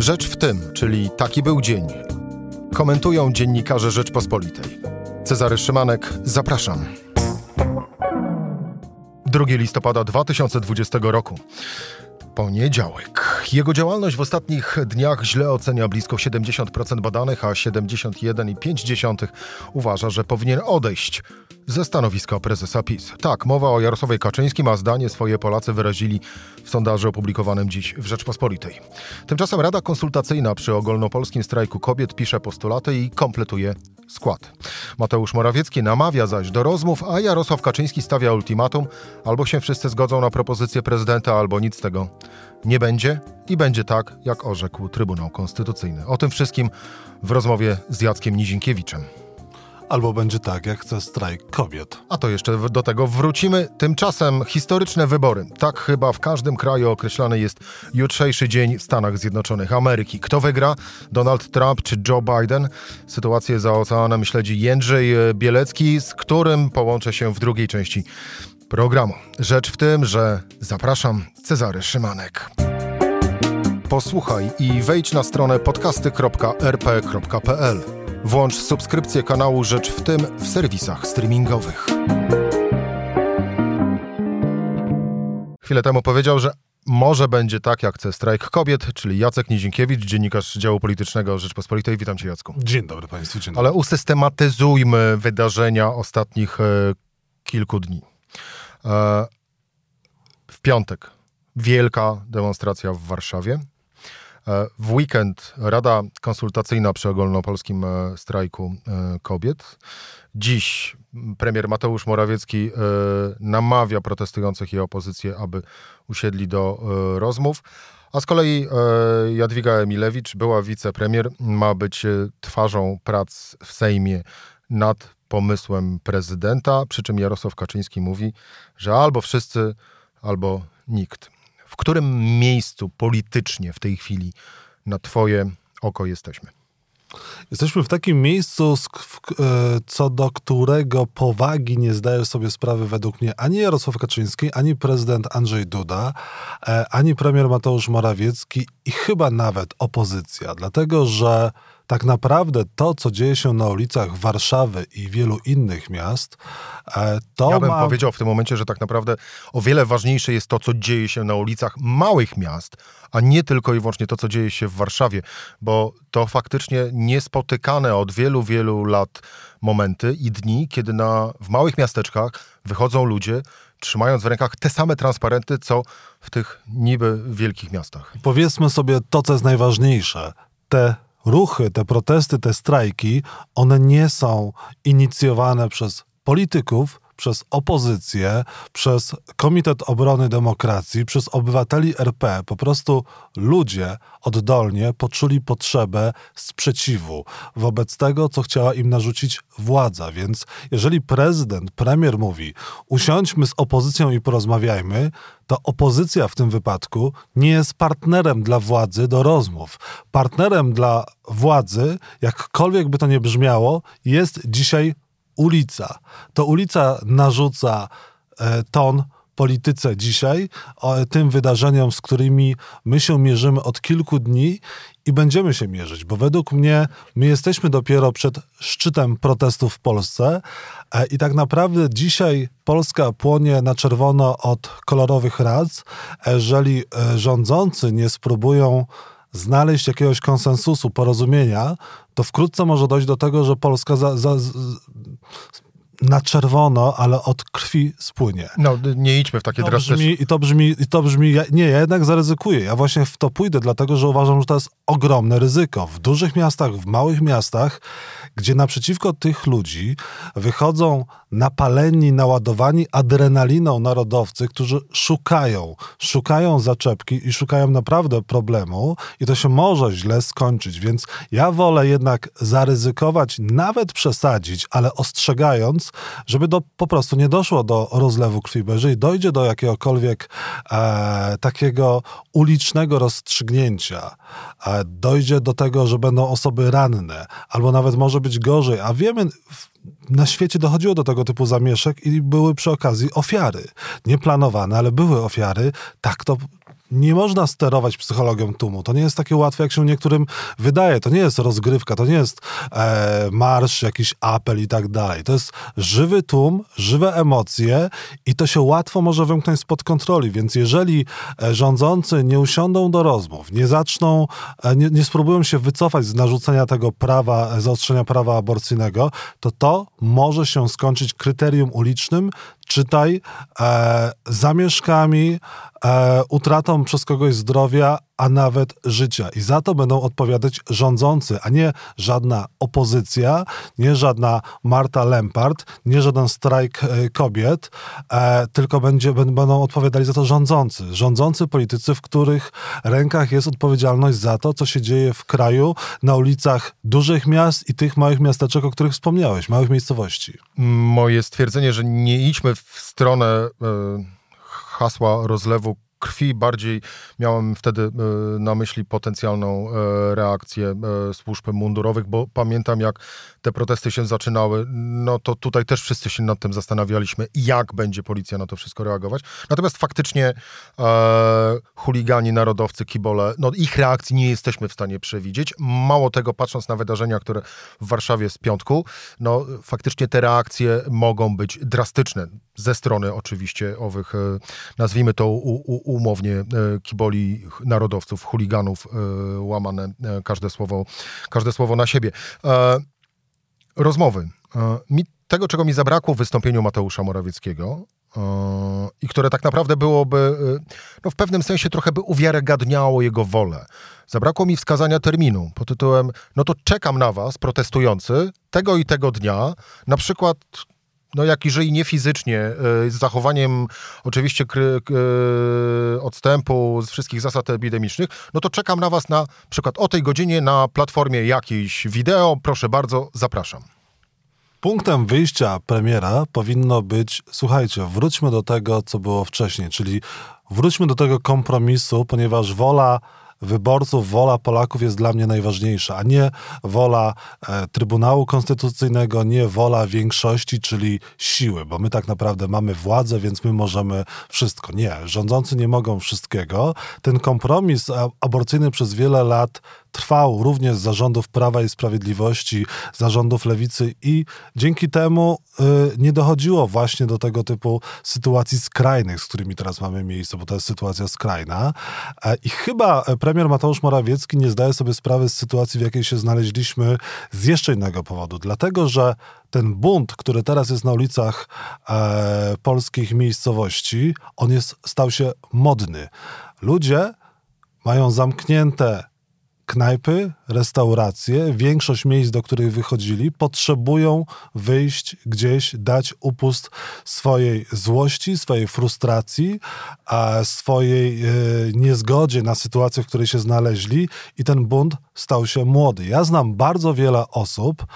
Rzecz w tym, czyli taki był dzień. Komentują dziennikarze Rzeczpospolitej. Cezary Szymanek, zapraszam. 2 listopada 2020 roku. Poniedziałek. Jego działalność w ostatnich dniach źle ocenia blisko 70% badanych, a 71,5% uważa, że powinien odejść ze stanowiska prezesa PiS. Tak, mowa o Jarosławie Kaczyńskim, a zdanie swoje Polacy wyrazili w sondażu opublikowanym dziś w Rzeczpospolitej. Tymczasem Rada Konsultacyjna przy ogólnopolskim strajku kobiet pisze postulaty i kompletuje skład. Mateusz Morawiecki namawia zaś do rozmów, a Jarosław Kaczyński stawia ultimatum: albo się wszyscy zgodzą na propozycję prezydenta, albo nic z tego nie będzie i będzie tak, jak orzekł Trybunał Konstytucyjny. O tym wszystkim w rozmowie z Jackiem Nizinkiewiczem. Albo będzie tak, jak chce strajk kobiet. A to jeszcze do tego wrócimy. Tymczasem historyczne wybory. Tak chyba w każdym kraju określany jest jutrzejszy dzień w Stanach Zjednoczonych Ameryki. Kto wygra? Donald Trump czy Joe Biden? Sytuację za oceanem śledzi Jędrzej Bielecki, z którym połączę się w drugiej części programu. Rzecz w tym, że zapraszam Cezary Szymanek. Posłuchaj i wejdź na stronę podcasty.rp.pl. Włącz subskrypcję kanału Rzecz w tym w serwisach streamingowych. Chwilę temu powiedział, że może będzie tak, jak chce strajk kobiet, czyli Jacek Nizinkiewicz, dziennikarz działu politycznego Rzeczpospolitej. Witam cię, Jacku. Dzień dobry Państwu. Dzień dobry. Ale usystematyzujmy wydarzenia ostatnich e, kilku dni. E, w piątek wielka demonstracja w Warszawie. E, w weekend Rada Konsultacyjna przy ogólnopolskim e, strajku kobiet. Dziś premier Mateusz Morawiecki namawia protestujących i opozycję, aby usiedli do rozmów. A z kolei Jadwiga Emilewicz, była wicepremier, ma być twarzą prac w Sejmie nad pomysłem prezydenta, przy czym Jarosław Kaczyński mówi, że albo wszyscy, albo nikt. W którym miejscu politycznie w tej chwili na Twoje oko jesteśmy? Jesteśmy w takim miejscu, e, co do którego powagi nie zdaje sobie sprawy według mnie ani Jarosław Kaczyński, ani prezydent Andrzej Duda, e, ani premier Mateusz Morawiecki i chyba nawet opozycja. Dlatego, że tak naprawdę to, co dzieje się na ulicach Warszawy i wielu innych miast, e, to. Ja bym ma... powiedział w tym momencie, że tak naprawdę o wiele ważniejsze jest to, co dzieje się na ulicach małych miast, a nie tylko i wyłącznie to, co dzieje się w Warszawie, bo to faktycznie niespotykane od wielu, wielu lat momenty i dni, kiedy na, w małych miasteczkach wychodzą ludzie, trzymając w rękach te same transparenty, co w tych niby wielkich miastach. Powiedzmy sobie to, co jest najważniejsze. Te ruchy, te protesty, te strajki, one nie są inicjowane przez polityków, przez opozycję, przez Komitet Obrony Demokracji, przez obywateli RP. Po prostu ludzie oddolnie poczuli potrzebę sprzeciwu wobec tego, co chciała im narzucić władza. Więc jeżeli prezydent, premier mówi, usiądźmy z opozycją i porozmawiajmy, to opozycja w tym wypadku nie jest partnerem dla władzy do rozmów. Partnerem dla władzy, jakkolwiek by to nie brzmiało, jest dzisiaj ulica. To ulica narzuca e, ton polityce dzisiaj, tym wydarzeniom, z którymi my się mierzymy od kilku dni i będziemy się mierzyć, bo według mnie my jesteśmy dopiero przed szczytem protestów w Polsce e, i tak naprawdę dzisiaj Polska płonie na czerwono od kolorowych rac. Jeżeli e, rządzący nie spróbują znaleźć jakiegoś konsensusu, porozumienia, to wkrótce może dojść do tego, że Polska za, za, na czerwono, ale od krwi spłynie. No, nie idźmy w takie drastyczne... I to brzmi, i to brzmi, nie, ja jednak zaryzykuję. Ja właśnie w to pójdę, dlatego że uważam, że to jest ogromne ryzyko. W dużych miastach, w małych miastach, gdzie naprzeciwko tych ludzi wychodzą napaleni, naładowani adrenaliną narodowcy, którzy szukają, szukają zaczepki i szukają naprawdę problemu i to się może źle skończyć, więc ja wolę jednak zaryzykować, nawet przesadzić, ale ostrzegając, żeby do, po prostu nie doszło do rozlewu krwi, bo jeżeli dojdzie do jakiegokolwiek e, takiego ulicznego rozstrzygnięcia, e, dojdzie do tego, że będą osoby ranne, albo nawet może być gorzej, a wiemy na świecie dochodziło do tego typu zamieszek i były przy okazji ofiary. Nieplanowane, ale były ofiary. Tak to nie można sterować psychologią tłumu. To nie jest takie łatwe, jak się niektórym wydaje. To nie jest rozgrywka, to nie jest e, marsz, jakiś apel i tak dalej. To jest żywy tłum, żywe emocje i to się łatwo może wymknąć spod kontroli. Więc jeżeli e, rządzący nie usiądą do rozmów, nie zaczną, e, nie, nie spróbują się wycofać z narzucenia tego prawa, zaostrzenia prawa aborcyjnego, to to może się skończyć kryterium ulicznym, czytaj e, zamieszkami, e, utratą przez kogoś zdrowia, a nawet życia. I za to będą odpowiadać rządzący, a nie żadna opozycja, nie żadna Marta Lempart, nie żaden strajk e, kobiet, e, tylko będzie, będą odpowiadali za to rządzący. Rządzący politycy, w których rękach jest odpowiedzialność za to, co się dzieje w kraju, na ulicach dużych miast i tych małych miasteczek, o których wspomniałeś, małych miejscowości. Moje stwierdzenie, że nie idźmy w stronę e, hasła rozlewu krwi, bardziej miałem wtedy e, na myśli potencjalną e, reakcję e, służb mundurowych, bo pamiętam jak te protesty się zaczynały, no to tutaj też wszyscy się nad tym zastanawialiśmy, jak będzie policja na to wszystko reagować. Natomiast faktycznie e, chuligani, narodowcy, kibole, no ich reakcji nie jesteśmy w stanie przewidzieć. Mało tego, patrząc na wydarzenia, które w Warszawie z piątku, no faktycznie te reakcje mogą być drastyczne ze strony oczywiście owych, nazwijmy to u, u, umownie e, kiboli narodowców, chuliganów, e, łamane e, każde słowo, każde słowo na siebie. Rozmowy. Mi, tego, czego mi zabrakło w wystąpieniu Mateusza Morawieckiego, i które tak naprawdę byłoby, no w pewnym sensie trochę by uwiarygadniało jego wolę. Zabrakło mi wskazania terminu pod tytułem, no to czekam na was, protestujący, tego i tego dnia, na przykład no jak jeżeli nie fizycznie, e, z zachowaniem oczywiście kry, e, odstępu z wszystkich zasad epidemicznych, no to czekam na was na przykład o tej godzinie na platformie jakiejś wideo. Proszę bardzo, zapraszam. Punktem wyjścia premiera powinno być, słuchajcie, wróćmy do tego, co było wcześniej, czyli wróćmy do tego kompromisu, ponieważ wola wyborców, wola Polaków jest dla mnie najważniejsza, a nie wola e, Trybunału Konstytucyjnego, nie wola większości, czyli siły, bo my tak naprawdę mamy władzę, więc my możemy wszystko. Nie, rządzący nie mogą wszystkiego. Ten kompromis aborcyjny przez wiele lat trwał również z zarządów Prawa i Sprawiedliwości, zarządów Lewicy i dzięki temu y, nie dochodziło właśnie do tego typu sytuacji skrajnych, z którymi teraz mamy miejsce, bo to jest sytuacja skrajna. E, I chyba premier Mateusz Morawiecki nie zdaje sobie sprawy z sytuacji, w jakiej się znaleźliśmy z jeszcze innego powodu. Dlatego, że ten bunt, który teraz jest na ulicach e, polskich miejscowości, on jest, stał się modny. Ludzie mają zamknięte knajpy, restauracje, większość miejsc, do których wychodzili, potrzebują wyjść gdzieś, dać upust swojej złości, swojej frustracji, a swojej e, niezgodzie na sytuację, w której się znaleźli i ten bunt stał się młody. Ja znam bardzo wiele osób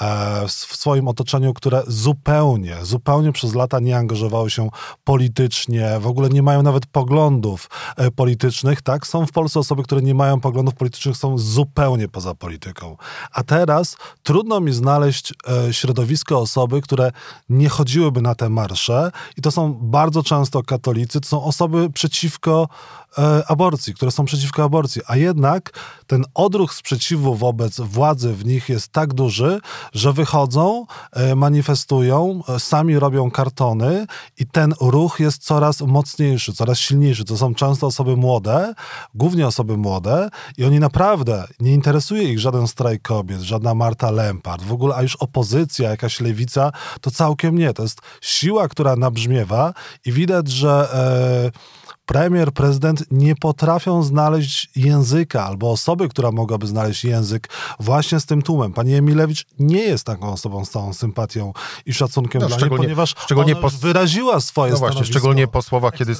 e, w swoim otoczeniu, które zupełnie, zupełnie przez lata nie angażowały się politycznie, w ogóle nie mają nawet poglądów e, politycznych, tak? Są w Polsce osoby, które nie mają poglądów politycznych, są zupełnie poza polityką. A teraz trudno mi znaleźć e, środowisko osoby, które nie chodziłyby na te marsze i to są bardzo często katolicy, to są osoby przeciwko aborcji, które są przeciwko aborcji, a jednak ten odruch sprzeciwu wobec władzy w nich jest tak duży, że wychodzą, e, manifestują, e, sami robią kartony i ten ruch jest coraz mocniejszy, coraz silniejszy. To są często osoby młode, głównie osoby młode i oni naprawdę, nie interesuje ich żaden strajk kobiet, żadna Marta Lempart, w ogóle, a już opozycja, jakaś lewica, to całkiem nie. To jest siła, która nabrzmiewa i widać, że... E, premier, prezydent nie potrafią znaleźć języka albo osoby, która mogłaby znaleźć język właśnie z tym tłumem. Pani Emilewicz nie jest taką osobą z całą sympatią i szacunkiem no, dla niej, ponieważ szczególnie po... wyraziła swoje no właśnie, szczególnie po słowach, kiedy,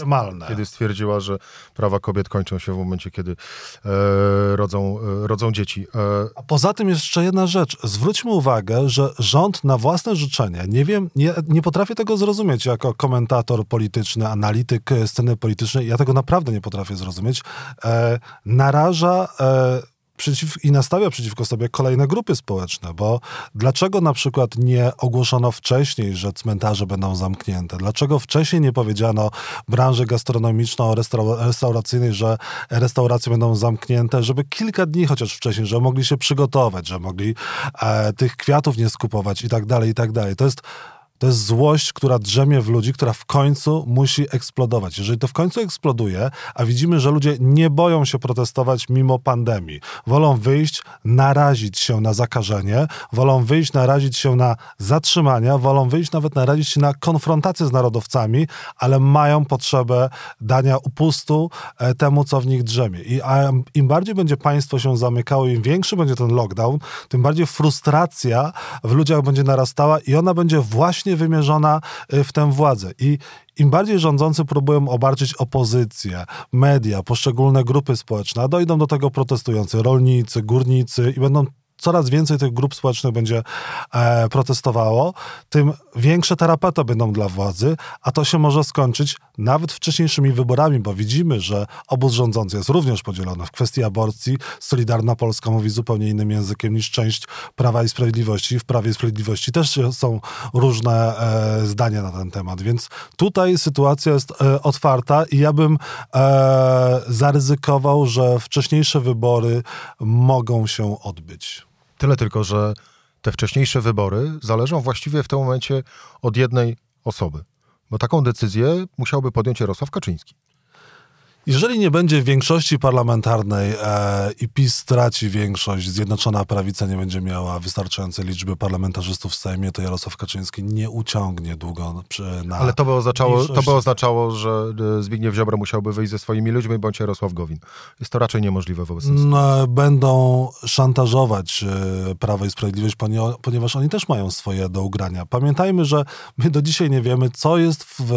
kiedy stwierdziła, że prawa kobiet kończą się w momencie, kiedy e, rodzą, e, rodzą dzieci. E... A poza tym jeszcze jedna rzecz. Zwróćmy uwagę, że rząd na własne życzenie, nie wiem, nie, nie potrafię tego zrozumieć jako komentator polityczny, analityk sceny politycznej, ja tego naprawdę nie potrafię zrozumieć, e, naraża e, przeciw, i nastawia przeciwko sobie kolejne grupy społeczne, bo dlaczego na przykład nie ogłoszono wcześniej, że cmentarze będą zamknięte? Dlaczego wcześniej nie powiedziano branży gastronomiczno-restauracyjnej, że restauracje będą zamknięte, żeby kilka dni chociaż wcześniej, że mogli się przygotować, że mogli e, tych kwiatów nie skupować i tak dalej, i tak dalej. To jest to jest złość, która drzemie w ludzi, która w końcu musi eksplodować. Jeżeli to w końcu eksploduje, a widzimy, że ludzie nie boją się protestować mimo pandemii, wolą wyjść, narazić się na zakażenie, wolą wyjść, narazić się na zatrzymania, wolą wyjść, nawet narazić się na konfrontację z narodowcami, ale mają potrzebę dania upustu e, temu, co w nich drzemie. I im bardziej będzie państwo się zamykało, im większy będzie ten lockdown, tym bardziej frustracja w ludziach będzie narastała i ona będzie właśnie wymierzona y, w tę władzę. I im bardziej rządzący próbują obarczyć opozycję, media, poszczególne grupy społeczne, a dojdą do tego protestujący rolnicy, górnicy i będą coraz więcej tych grup społecznych będzie e, protestowało, tym większe terapeuty będą dla władzy, a to się może skończyć nawet wcześniejszymi wyborami, bo widzimy, że obóz rządzący jest również podzielony w kwestii aborcji. Solidarna Polska mówi zupełnie innym językiem niż część Prawa i Sprawiedliwości. W Prawie i Sprawiedliwości też są różne e, zdania na ten temat, więc tutaj sytuacja jest e, otwarta i ja bym e, zaryzykował, że wcześniejsze wybory mogą się odbyć. Tyle tylko, że te wcześniejsze wybory zależą właściwie w tym momencie od jednej osoby. Bo taką decyzję musiałby podjąć Jarosław Kaczyński. Jeżeli nie będzie większości parlamentarnej e, i PiS straci większość, Zjednoczona Prawica nie będzie miała wystarczającej liczby parlamentarzystów w Sejmie, to Jarosław Kaczyński nie uciągnie długo na Ale to by oznaczało, to by oznaczało że e, Zbigniew Ziobro musiałby wyjść ze swoimi ludźmi, bądź Jarosław Gowin. Jest to raczej niemożliwe wobec. No, będą szantażować e, Prawo i Sprawiedliwość, ponieważ oni też mają swoje do ugrania. Pamiętajmy, że my do dzisiaj nie wiemy, co jest w,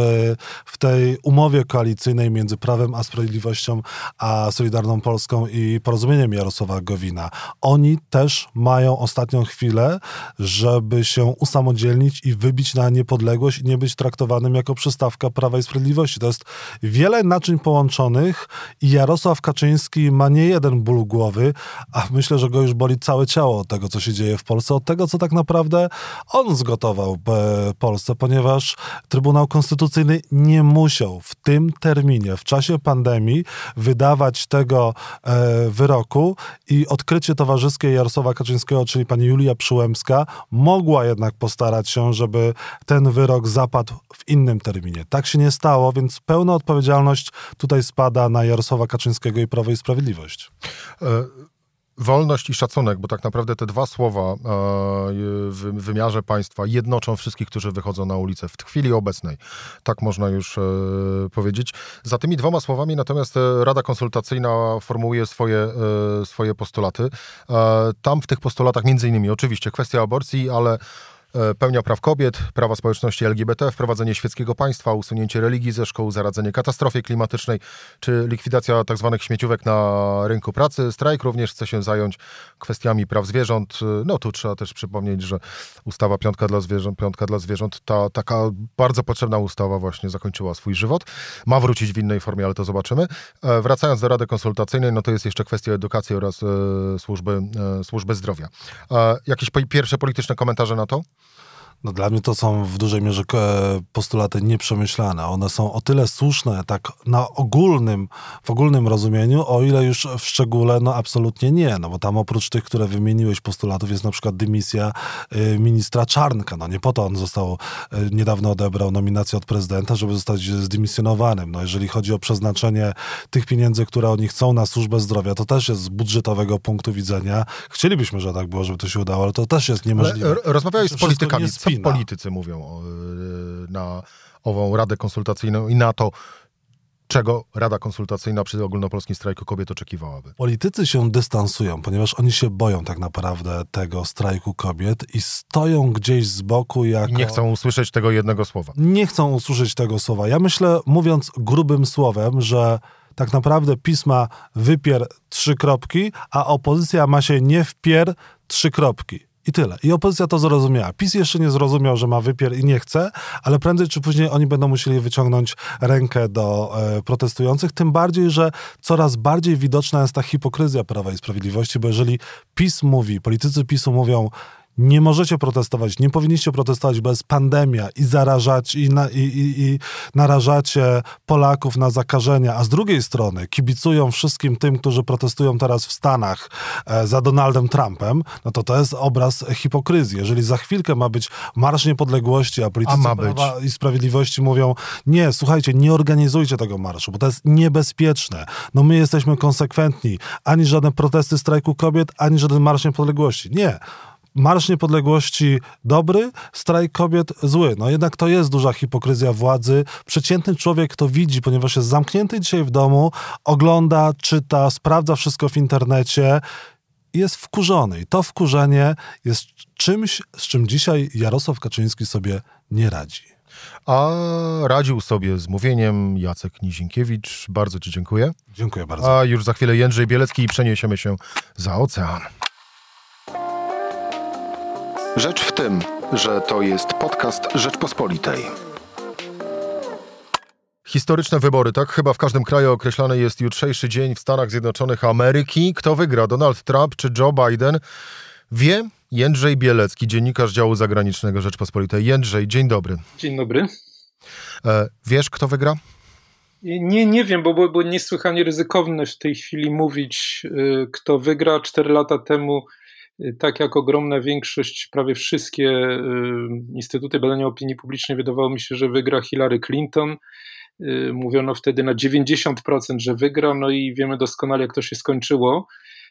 w tej umowie koalicyjnej między Prawem a Sprawiedliwością Sprawiedliwością a Solidarną Polską i porozumieniem Jarosława Gowina. Oni też mają ostatnią chwilę, żeby się usamodzielnić i wybić na niepodległość i nie być traktowanym jako przystawka Prawa i Sprawiedliwości. To jest wiele naczyń połączonych i Jarosław Kaczyński ma nie jeden ból głowy, a myślę, że go już boli całe ciało od tego, co się dzieje w Polsce, od tego, co tak naprawdę on zgotował Polsce, ponieważ Trybunał Konstytucyjny nie musiał w tym terminie, w czasie pandemii, pandemii wydawać tego e, wyroku i odkrycie towarzyskie Jarosława Kaczyńskiego, czyli pani Julia Przyłębska, mogła jednak postarać się, żeby ten wyrok zapadł w innym terminie. Tak się nie stało, więc pełna odpowiedzialność tutaj spada na Jarosława Kaczyńskiego i Prawo i Sprawiedliwość. E wolność i szacunek, bo tak naprawdę te dwa słowa e, w wymiarze państwa jednoczą wszystkich, którzy wychodzą na ulicę w chwili obecnej. Tak można już e, powiedzieć. Za tymi dwoma słowami natomiast e, Rada Konsultacyjna formułuje swoje, swoje postulaty. Tam w tych postulatach między innymi oczywiście kwestia aborcji, ale pełnia praw kobiet, prawa społeczności LGBT, wprowadzenie świeckiego państwa, usunięcie religii ze szkół, zaradzenie katastrofie klimatycznej, czy likwidacja tzw. Tak śmieciówek na rynku pracy. Strajk również chce się zająć kwestiami praw zwierząt. No tu trzeba też przypomnieć, że ustawa Piątka dla Zwierząt, Piątka dla Zwierząt, ta taka bardzo potrzebna ustawa właśnie zakończyła swój żywot. Ma wrócić w innej formie, ale to zobaczymy. E, wracając do Rady Konsultacyjnej, no to jest jeszcze kwestia edukacji oraz e, służby, służby zdrowia. Jakieś pierwsze polityczne komentarze na to? No dla mnie to są w dużej mierze postulaty nieprzemyślane. One są o tyle słuszne, tak na ogólnym, w ogólnym rozumieniu, o ile już w szczególe, no absolutnie nie. No bo tam oprócz tych, które wymieniłeś postulatów, jest na przykład dymisja y, ministra Czarnka. No nie po to on został, y, niedawno odebrał nominację od prezydenta, żeby zostać zdymisjonowanym. No jeżeli chodzi o przeznaczenie tych pieniędzy, które oni chcą na służbę zdrowia, to też jest z budżetowego punktu widzenia. Chcielibyśmy, że tak było, żeby to się udało, ale to też jest niemożliwe. Ale rozmawiałeś z politykami, co politycy mówią y, na ową Radę Konsultacyjną i na to, czego Rada Konsultacyjna przy ogólnopolskim strajku kobiet oczekiwałaby? Politycy się dystansują, ponieważ oni się boją tak naprawdę tego strajku kobiet i stoją gdzieś z boku jako... I nie chcą usłyszeć tego jednego słowa. Nie chcą usłyszeć tego słowa. Ja myślę, mówiąc grubym słowem, że tak naprawdę pisma wypier trzy kropki, a opozycja ma się nie wpier trzy kropki. I tyle. I opozycja to zrozumiała. PiS jeszcze nie zrozumiał, że ma wypier i nie chce, ale prędzej czy później oni będą musieli wyciągnąć rękę do e, protestujących, tym bardziej, że coraz bardziej widoczna jest ta hipokryzja Prawa i Sprawiedliwości, bo jeżeli PiS mówi, politycy PiSu mówią, nie możecie protestować, nie powinniście protestować, bez pandemia i zarażać i, na, i, i, i, narażacie Polaków na zakażenia, a z drugiej strony kibicują wszystkim tym, którzy protestują teraz w Stanach e, za Donaldem Trumpem, no to to jest obraz hipokryzji. Jeżeli za chwilkę ma być Marsz Niepodległości, a politycy a Prawa i Sprawiedliwości mówią, nie, słuchajcie, nie organizujcie tego marszu, bo to jest niebezpieczne. No my jesteśmy konsekwentni. Ani żadne protesty strajku kobiet, ani żaden Marsz Niepodległości. Nie. Marsz Niepodległości dobry, strajk kobiet zły. No jednak to jest duża hipokryzja władzy. Przeciętny człowiek to widzi, ponieważ jest zamknięty dzisiaj w domu, ogląda, czyta, sprawdza wszystko w internecie jest wkurzony. I to wkurzenie jest czymś, z czym dzisiaj Jarosław Kaczyński sobie nie radzi. A radził sobie z mówieniem Jacek Nizinkiewicz. Bardzo Ci dziękuję. Dziękuję bardzo. A już za chwilę Jędrzej Bielecki i przeniesiemy się za ocean. Rzecz w tym, że to jest podcast Rzeczpospolitej. Historyczne wybory, tak? Chyba w każdym kraju określany jest jutrzejszy dzień w Stanach Zjednoczonych Ameryki. Kto wygra, Donald Trump czy Joe Biden? Wie Jędrzej Bielecki, dziennikarz działu zagranicznego Rzeczpospolitej. Jędrzej, dzień dobry. Dzień dobry. E, wiesz, kto wygra? Nie, nie wiem, bo było niesłychanie ryzykowne w tej chwili mówić, y, kto wygra. Cztery lata temu tak jak ogromna większość, prawie wszystkie y, instytuty badania opinii publicznej, wydawało mi się, że wygra Hillary Clinton. Y, mówiono wtedy na 90%, że wygra, no i wiemy doskonale, jak to się skończyło.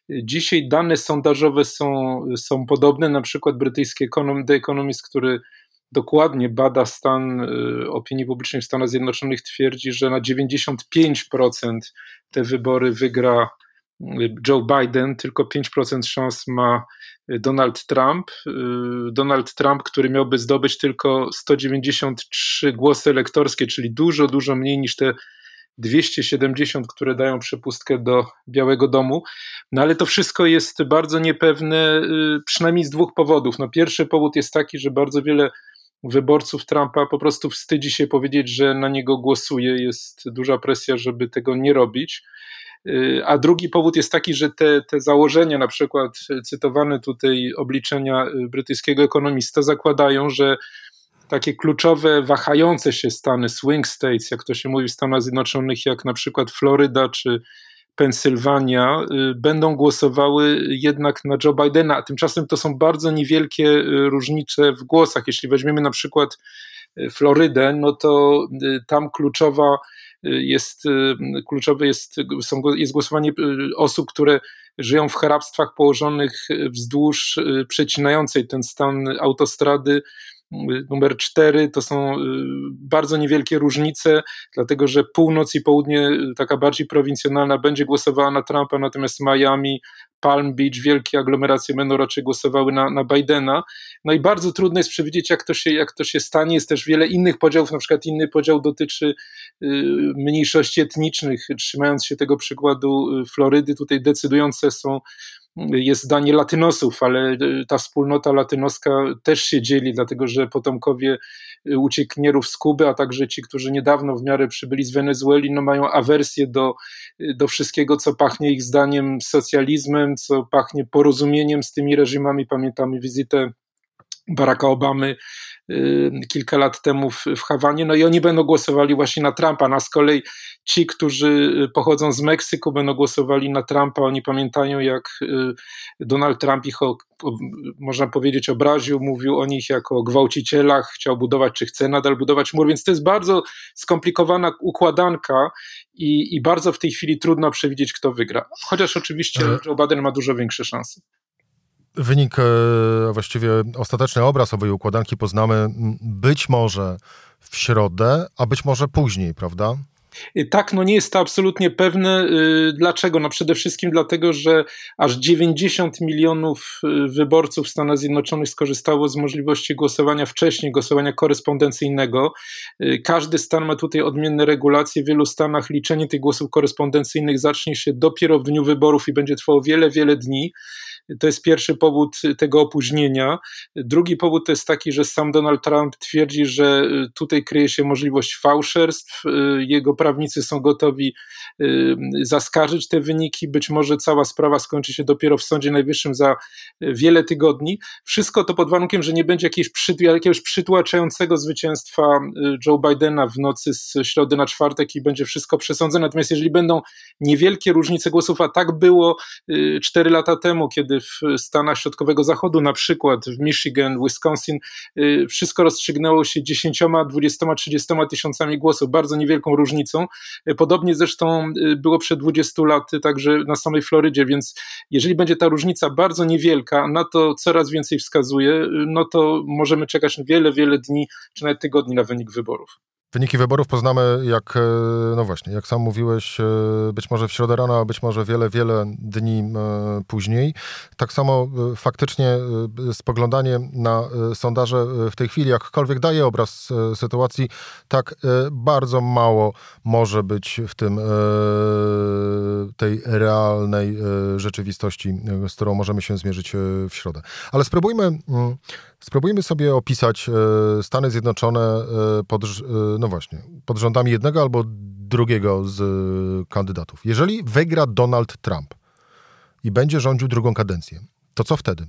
Dzisiaj dane sondażowe są, są podobne, na przykład brytyjski The Economist, który dokładnie bada stan y, opinii publicznej w Stanach Zjednoczonych, twierdzi, że na 95% te wybory wygra Joe Biden, tylko 5% szans ma Donald Trump. Donald Trump, który miałby zdobyć tylko 193 głosy elektorskie, czyli dużo, dużo mniej niż te 270, które dają przepustkę do Białego Domu. No ale to wszystko jest bardzo niepewne, przynajmniej z dwóch powodów. No pierwszy powód jest taki, że bardzo wiele wyborców Trumpa po prostu wstydzi się powiedzieć, że na niego głosuje. Jest duża presja, żeby tego nie robić. Y, a drugi powód jest taki, że te, te założenia, na przykład cytowane tutaj obliczenia y, brytyjskiego ekonomista, zakładają, że takie kluczowe, wahające się stany, swing states, jak to się mówi w Stanach Zjednoczonych, jak na przykład Floryda czy Pensylwania, y, będą głosowały jednak na Joe Bidena, a tymczasem to są bardzo niewielkie różnice w głosach. Jeśli weźmiemy na przykład Florydę, no to tam kluczowa jest y, kluczowe jest, są, jest głosowanie y, osób, które żyją w hrabstwach położonych wzdłuż y, przecinającej ten stan autostrady numer 4 to są bardzo niewielkie różnice, dlatego że północ i południe, taka bardziej prowincjonalna, będzie głosowała na Trumpa, natomiast Miami, Palm Beach, wielkie aglomeracje będą raczej głosowały na, na Bidena. No i bardzo trudno jest przewidzieć, jak to, się, jak to się stanie. Jest też wiele innych podziałów, na przykład inny podział dotyczy y, mniejszości etnicznych. Trzymając się tego przykładu y, Florydy, tutaj decydujące są jest zdanie latynosów, ale y, ta wspólnota latynoska też się dzieli, dlatego że potomkowie uciekinierów z Kuby, a także ci, którzy niedawno w miarę przybyli z Wenezueli, no mają awersję do, do wszystkiego, co pachnie ich zdaniem socjalizmem, co pachnie porozumieniem z tymi reżimami. Pamiętamy wizytę Baracka Obamy y, kilka lat temu w, w Hawanie, no i oni będą głosowali właśnie na Trumpa, a z kolei ci, którzy pochodzą z Meksyku będą głosowali na Trumpa, oni pamiętają jak y, Donald Trump ich, o, można powiedzieć, obraził, mówił o nich jako o gwałcicielach, chciał budować, czy chce nadal budować mur, więc to jest bardzo skomplikowana układanka i, i bardzo w tej chwili trudno przewidzieć, kto wygra, chociaż oczywiście. Joe Biden ma dużo większe szanse. Wynik, e, właściwie ostateczny obraz owej układanki poznamy być może w środę, a być może później, prawda? Tak, no nie jest to absolutnie pewne. Y, dlaczego? No przede wszystkim dlatego, że aż 90 milionów y, wyborców w Stanach Zjednoczonych skorzystało z możliwości głosowania wcześniej, głosowania korespondencyjnego. Y, każdy stan ma tutaj odmienne regulacje. W wielu stanach liczenie tych głosów korespondencyjnych zacznie się dopiero w dniu wyborów i będzie trwało wiele, wiele dni. To jest pierwszy powód tego opóźnienia. Drugi powód to jest taki, że sam Donald Trump twierdzi, że tutaj kryje się możliwość fałszerstw. Jego prawnicy są gotowi zaskarżyć te wyniki. Być może cała sprawa skończy się dopiero w Sądzie Najwyższym za wiele tygodni. Wszystko to pod warunkiem, że nie będzie jakiegoś, jakiegoś przytłaczającego zwycięstwa Joe Bidena w nocy z środy na czwartek i będzie wszystko przesądzone. Natomiast jeżeli będą niewielkie różnice głosów, a tak było cztery lata temu, kiedy w Stanach Środkowego Zachodu, na przykład w Michigan, Wisconsin, y, wszystko rozstrzygnęło się 10, 20, 30 tysiącami głosów, bardzo niewielką różnicą. Y, podobnie zresztą y, było przed 20 laty także na samej Florydzie, więc jeżeli będzie ta różnica bardzo niewielka, na to coraz więcej wskazuje, no to możemy czekać wiele, wiele dni, czy nawet tygodni na wynik wyborów. Wyniki wyborów poznamy, jak, e, no właśnie, jak sam mówiłeś, e, być może w środę rano, a być może wiele, wiele dni e, później. Tak samo faktycznie spoglądanie na sondaże w tej chwili, jakkolwiek daje obraz sytuacji, tak bardzo mało może być w tym tej realnej rzeczywistości, z którą możemy się zmierzyć w środę. Ale spróbujmy, mm, spróbujmy sobie opisać Stany Zjednoczone pod no właśnie, pod rządami jednego albo drugiego z kandydatów. Jeżeli wygra Donald Trump i będzie rządził drugą kadencję, to co wtedy?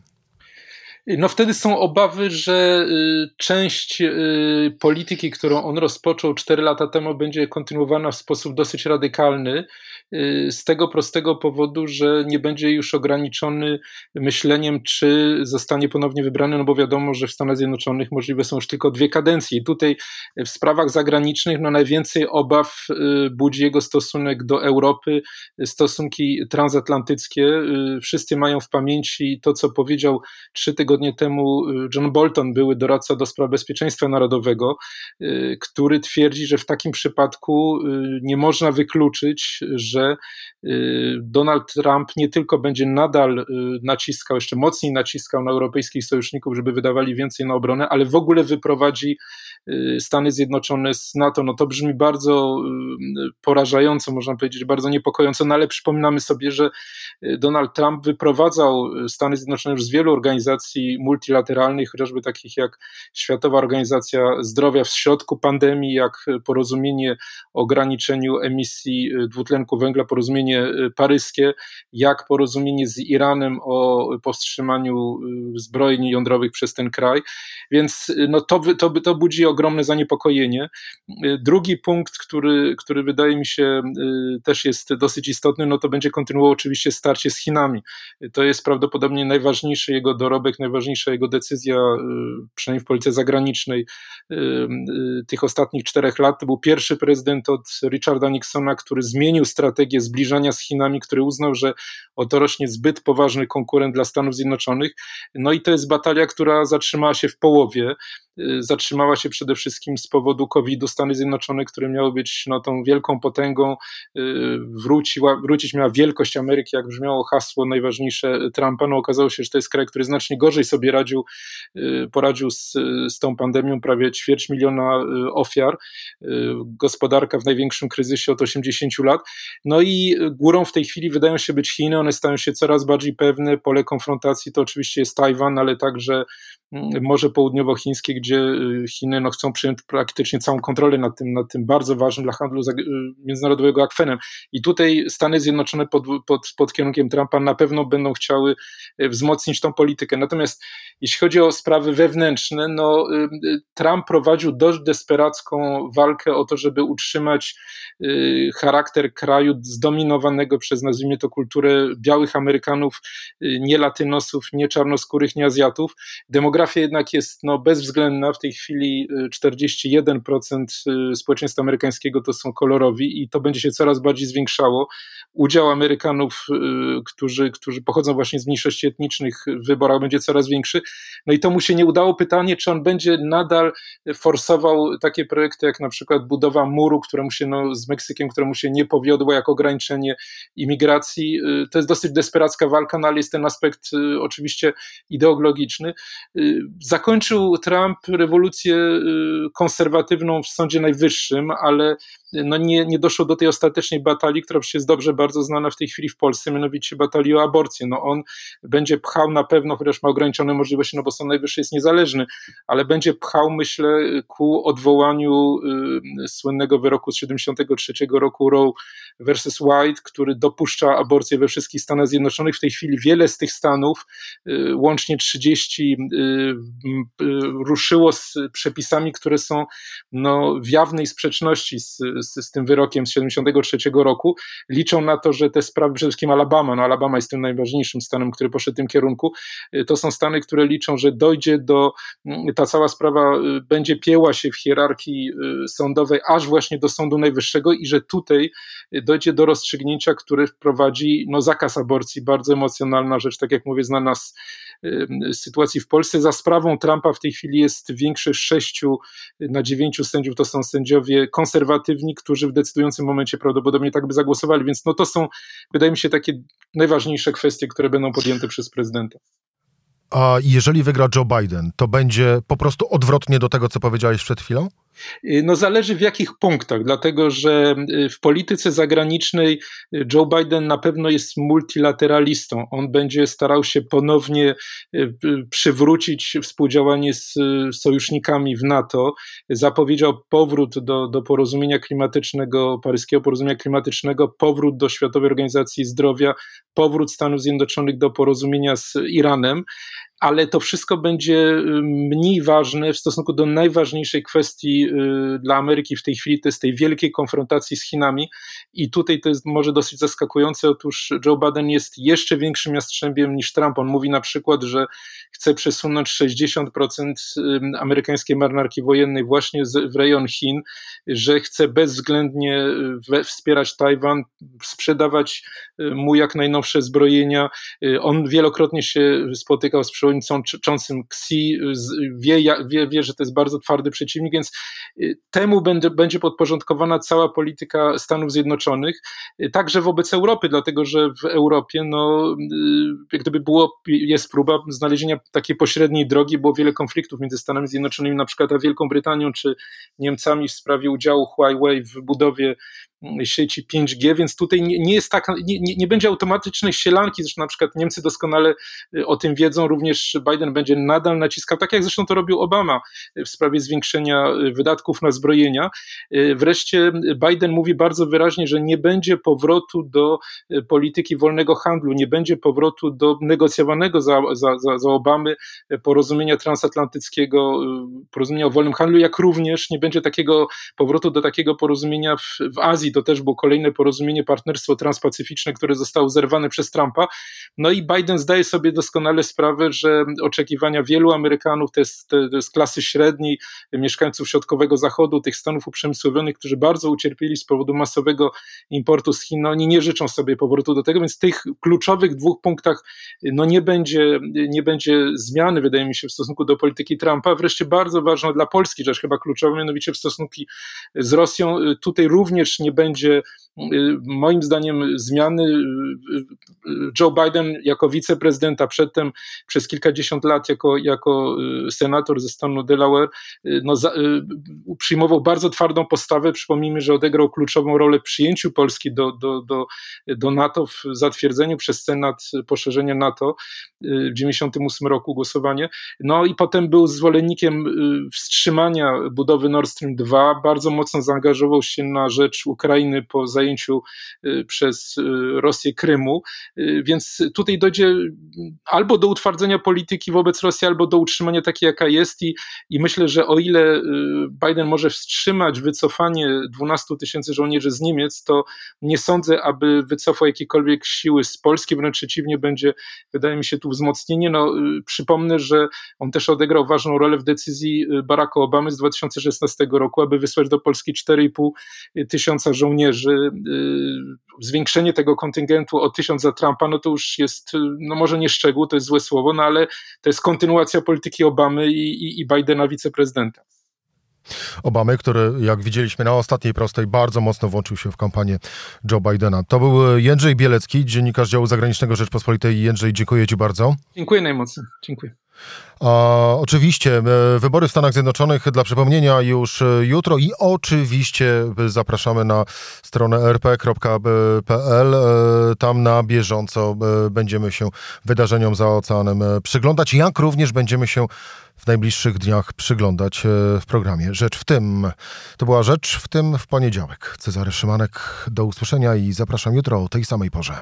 No wtedy są obawy, że y, część y, polityki, którą on rozpoczął 4 lata temu, będzie kontynuowana w sposób dosyć radykalny z tego prostego powodu, że nie będzie już ograniczony myśleniem, czy zostanie ponownie wybrany, no bo wiadomo, że w Stanach Zjednoczonych możliwe są już tylko dwie kadencje. I tutaj w sprawach zagranicznych no najwięcej obaw y, budzi jego stosunek do Europy, stosunki transatlantyckie. Y, wszyscy mają w pamięci to, co powiedział trzy tygodnie temu John Bolton, były doradca do spraw bezpieczeństwa narodowego, który twierdzi, że w takim przypadku nie można wykluczyć, że że Donald Trump nie tylko będzie nadal y, naciskał, jeszcze mocniej naciskał na europejskich sojuszników, żeby wydawali więcej na obronę, ale w ogóle wyprowadzi y, Stany Zjednoczone z NATO. No to brzmi bardzo porażająco, można powiedzieć, bardzo niepokojąco, no ale przypominamy sobie, że Donald Trump wyprowadzał Stany Zjednoczone już z wielu organizacji multilateralnych, chociażby takich jak Światowa Organizacja Zdrowia w środku pandemii, jak porozumienie o ograniczeniu emisji dwutlenku węgla, węgla, porozumienie y, paryskie, jak porozumienie z Iranem o powstrzymaniu y, zbrojni jądrowych przez ten kraj. Więc y, no to, to, to budzi ogromne zaniepokojenie. Drugi punkt, który, który wydaje mi się też jest dosyć istotny, no to będzie kontynuował oczywiście starcie z Chinami. To jest prawdopodobnie najważniejszy jego dorobek, najważniejsza jego decyzja, przynajmniej w polityce zagranicznej tych ostatnich czterech lat. To był pierwszy prezydent od Richarda Nixona, który zmienił strategię strategię z Chinami, który uznał, że oto rośnie zbyt poważny konkurent dla Stanów Zjednoczonych. No i to jest batalia, która zatrzymała się w połowie. Y, zatrzymała się przede wszystkim z powodu COVID-u. Stany Zjednoczone, które miały być no, tą wielką potęgą, y, wróciła, wrócić miała wielkość Ameryki, jak brzmiało hasło najważniejsze Trumpa. No, okazało się, że to jest kraj, który znacznie gorzej sobie radził, y, poradził z, z tą pandemią, prawie ćwierć miliona ofiar. Gospodarka w największym kryzysie od 80 lat. No i górą w tej chwili wydają się być Chiny, one stają się coraz bardziej pewne. Pole konfrontacji to oczywiście jest Tajwan, ale także mm, Morze Południowochińskie, gdzie y, Chiny no, chcą przyjąć praktycznie całą kontrolę nad tym, nad tym bardzo ważnym dla handlu y, międzynarodowego akwenem. I tutaj Stany Zjednoczone pod, pod, pod kierunkiem Trumpa na pewno będą chciały y, wzmocnić tą politykę. Natomiast jeśli chodzi o sprawy wewnętrzne, no, Trump prowadził dość desperacką walkę o to, żeby utrzymać charakter kraju przez, nazwijmy to, kulturę białych Amerykanów, nie latynosów, nie czarnoskórych, nie Azjatów. Demografia jednak jest no, bezwzględna. W tej chwili 41% społeczeństwa amerykańskiego to są kolorowi i to będzie się coraz bardziej zwiększało. Udział Amerykanów, którzy, którzy pochodzą właśnie z mniejszości etnicznych w wyborach będzie coraz większy. No i to mu się nie udało. Pytanie, czy on będzie nadal forsował takie projekty jak na przykład budowa muru, któremu się no, z Meksykiem, któremu się nie powiodło, jak ograniczenie imigracji. To jest dosyć desperacka walka, no ale jest ten aspekt oczywiście ideologiczny. Zakończył Trump rewolucję konserwatywną w Sądzie Najwyższym, ale no nie, nie doszło do tej ostatecznej batalii, która przecież jest dobrze bardzo znana w tej chwili w Polsce, mianowicie batalii o aborcję. No on będzie pchał na pewno, chociaż ma ograniczone możliwości, no bo Sąd Najwyższy jest niezależny, ale będzie pchał, myślę, ku odwołaniu y, słynnego wyroku z 73 roku Roe versus White, który dopuszcza aborcję we wszystkich Stanach Zjednoczonych. W tej chwili wiele z tych stanów, y, łącznie 30, y, y, ruszyło z przepisami, które są no, w jawnej sprzeczności z, z, z tym wyrokiem z 73 roku. Liczą na to, że te sprawy, przede wszystkim Alabama, no Alabama jest tym najważniejszym stanem, który poszedł w tym kierunku, to są stany, które liczą, że dojdzie do, ta cała sprawa będzie pieła się w hierarchii sądowej, aż właśnie do Sądu Najwyższego i że tutaj dojdzie do rozstrzygnięcia, które wprowadzi no, zakaz aborcji, bardzo emocjonalna rzecz, tak jak mówię, znana z sytuacji w Polsce. Za sprawą Trumpa w tej chwili jest większość sześciu na dziewięciu sędziów, to są sędziowie konserwatywni, którzy w decydującym momencie prawdopodobnie tak by zagłosowali, więc no to są, wydaje mi się, takie najważniejsze kwestie, które będą podjęte przez prezydenta. A jeżeli wygra Joe Biden, to będzie po prostu odwrotnie do tego, co powiedziałeś przed chwilą? Y, no zależy w jakich punktach, dlatego że y, w polityce zagranicznej y, Joe Biden na pewno jest multilateralistą. On będzie starał się ponownie przywrócić współdziałanie z sojusznikami w NATO. Zapowiedział powrót do, do porozumienia klimatycznego, paryskiego porozumienia klimatycznego, powrót do Światowej Organizacji Zdrowia, powrót Stanów Zjednoczonych do porozumienia z Iranem ale to wszystko będzie y, mniej ważne w stosunku do najważniejszej kwestii y, dla Ameryki w tej chwili, to jest tej wielkiej konfrontacji z Chinami i tutaj to jest może dosyć zaskakujące, otóż Joe Biden jest jeszcze większym jastrzębiem niż Trump, on mówi na przykład, że chce przesunąć 60% y, amerykańskiej marynarki wojennej właśnie w rejon Chin, że chce bezwzględnie wspierać Tajwan, sprzedawać mu jak najnowsze zbrojenia, on wielokrotnie się spotykał z przewodniczącym Xi wie, wie, wie, że to jest bardzo twardy przeciwnik, więc y, temu będzie, będzie podporządkowana cała polityka Stanów Zjednoczonych, y, także wobec Europy, dlatego że w Europie, no, y, jak gdyby było, jest próba znalezienia takiej pośredniej drogi, było wiele konfliktów między Stanami Zjednoczonymi, na przykład a Wielką Brytanią, czy Niemcami w sprawie udziału Huawei w budowie sieci 5G, więc tutaj nie, nie jest tak, nie, nie, nie, będzie automatycznej sielanki, zresztą na przykład Niemcy doskonale y, o tym wiedzą, również Biden będzie nadal naciskał, tak jak zresztą to robił Obama y, w sprawie zwiększenia y, wydatków na zbrojenia. Wreszcie Biden mówi bardzo wyraźnie, że nie będzie powrotu do polityki wolnego handlu, nie będzie powrotu do negocjowanego za, za, za, za Obamy porozumienia transatlantyckiego, porozumienia o wolnym handlu, jak również nie będzie takiego powrotu do takiego porozumienia w, w Azji, Azji to też było kolejne porozumienie, partnerstwo transpacyficzne, które zostało zerwane przez Trumpa. No i Biden zdaje sobie doskonale sprawę, że oczekiwania wielu Amerykanów, to jest, to jest klasy średniej, mieszkańców środkowego zachodu, tych stanów uprzemysłowionych, którzy bardzo ucierpieli z powodu masowego importu z Chin, no oni nie życzą sobie powrotu do tego, więc w tych kluczowych dwóch punktach no nie będzie, nie będzie zmiany, wydaje mi się, w stosunku do polityki Trumpa. Wreszcie bardzo ważna dla Polski rzecz, chyba kluczowa, mianowicie w stosunki z Rosją. Tutaj również nie będzie Y, moim zdaniem zmiany y, y, Joe Biden jako wiceprezydent, a przedtem przez kilkadziesiąt lat jako, jako senator ze stanu Delaware, no, za, przyjmował bardzo twardą postawę. Przypomnijmy, że odegrał kluczową rolę w przyjęciu Polski do, do, do, do NATO, w zatwierdzeniu przez Senat poszerzenia NATO w 1998 roku głosowanie. No i potem był zwolennikiem wstrzymania budowy Nord Stream 2, bardzo mocno zaangażował się na rzecz Ukrainy Ukrainy po zajęciu przez Rosję Krymu. Więc tutaj dojdzie albo do utwardzenia polityki wobec Rosji, albo do utrzymania takiej, jaka jest. I, i myślę, że o ile Biden może wstrzymać wycofanie 12 tysięcy żołnierzy z Niemiec, to nie sądzę, aby wycofał jakiekolwiek siły z Polski, wręcz przeciwnie, będzie, wydaje mi się, tu wzmocnienie. No, przypomnę, że on też odegrał ważną rolę w decyzji Baracka Obamy z 2016 roku, aby wysłać do Polski 4,5 tysiąca żołnierzy. Zwiększenie tego kontyngentu o tysiąc za Trumpa, no to już jest, no może nie szczegół, to jest złe słowo, no ale to jest kontynuacja polityki Obamy i, i, i Bidena wiceprezydenta. Obamy, który, jak widzieliśmy na ostatniej prostej, bardzo mocno włączył się w kampanię Joe Bidena. To był Jędrzej Bielecki, dziennikarz działu zagranicznego Rzeczpospolitej. Jędrzej, dziękuję Ci bardzo. Dziękuję najmocniej. Dziękuję. A, oczywiście, e, wybory w Stanach Zjednoczonych dla przypomnienia już e, jutro i oczywiście zapraszamy na stronę rp.pl. E, tam na bieżąco będziemy się wydarzeniom za oceanem przyglądać, jak również będziemy się w najbliższych dniach przyglądać w programie Rzecz w tym. To była Rzecz w tym w poniedziałek. Cezary Szymanek, do usłyszenia i zapraszam jutro o tej samej porze.